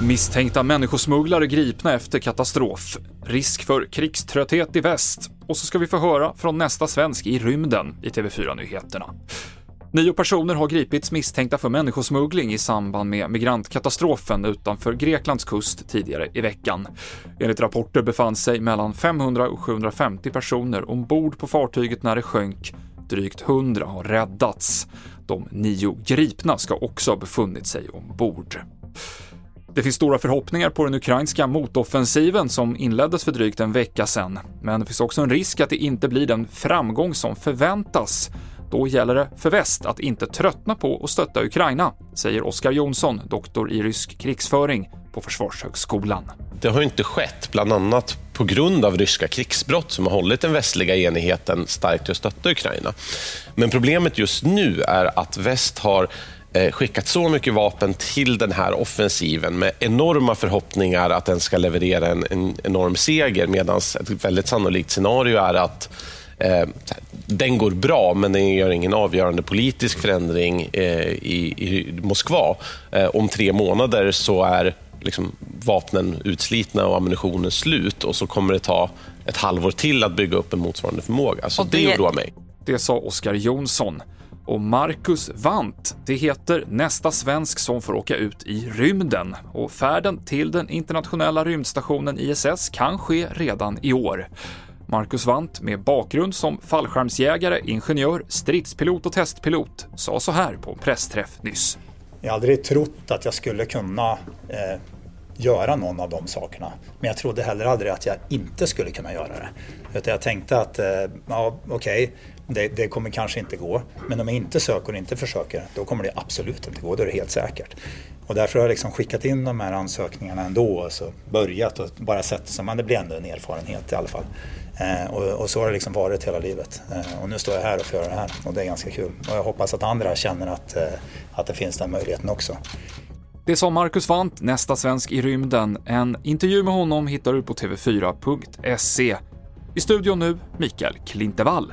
Misstänkta människosmugglare gripna efter katastrof. Risk för krigströtthet i väst. Och så ska vi få höra från nästa svensk i rymden i TV4-nyheterna. Nio personer har gripits misstänkta för människosmuggling i samband med migrantkatastrofen utanför Greklands kust tidigare i veckan. Enligt rapporter befann sig mellan 500 och 750 personer ombord på fartyget när det sjönk. Drygt 100 har räddats. De nio gripna ska också ha befunnit sig ombord. Det finns stora förhoppningar på den ukrainska motoffensiven som inleddes för drygt en vecka sedan. Men det finns också en risk att det inte blir den framgång som förväntas. Då gäller det för väst att inte tröttna på att stötta Ukraina, säger Oskar Jonsson, doktor i rysk krigsföring på Försvarshögskolan. Det har inte skett, bland annat på grund av ryska krigsbrott som har hållit den västliga enigheten starkt att stötta Ukraina. Men problemet just nu är att väst har skickat så mycket vapen till den här offensiven med enorma förhoppningar att den ska leverera en, en enorm seger medan ett väldigt sannolikt scenario är att eh, den går bra, men den gör ingen avgörande politisk förändring eh, i, i Moskva. Eh, om tre månader så är liksom, vapnen utslitna och ammunitionen slut och så kommer det ta ett halvår till att bygga upp en motsvarande förmåga. Så Och det, det- oroar mig. Det sa Oskar Jonsson. Och Marcus Wandt, det heter nästa svensk som får åka ut i rymden. Och färden till den internationella rymdstationen ISS kan ske redan i år. Marcus Wandt, med bakgrund som fallskärmsjägare, ingenjör, stridspilot och testpilot, sa så här på en pressträff nyss. Jag har aldrig trott att jag skulle kunna eh, göra någon av de sakerna. Men jag trodde heller aldrig att jag inte skulle kunna göra det. Utan jag tänkte att, eh, ja okej, det, det kommer kanske inte gå. Men om jag inte söker och inte försöker, då kommer det absolut inte gå. Då är det helt säkert. Och därför har jag liksom skickat in de här ansökningarna ändå och så börjat och bara sett som att det blir ändå en erfarenhet i alla fall. Eh, och, och så har det liksom varit hela livet. Eh, och nu står jag här och får göra det här och det är ganska kul. Och jag hoppas att andra känner att, eh, att det finns den möjligheten också. Det sa Marcus Wandt, nästa svensk i rymden. En intervju med honom hittar du på tv4.se. I studion nu, Mikael Klintevall.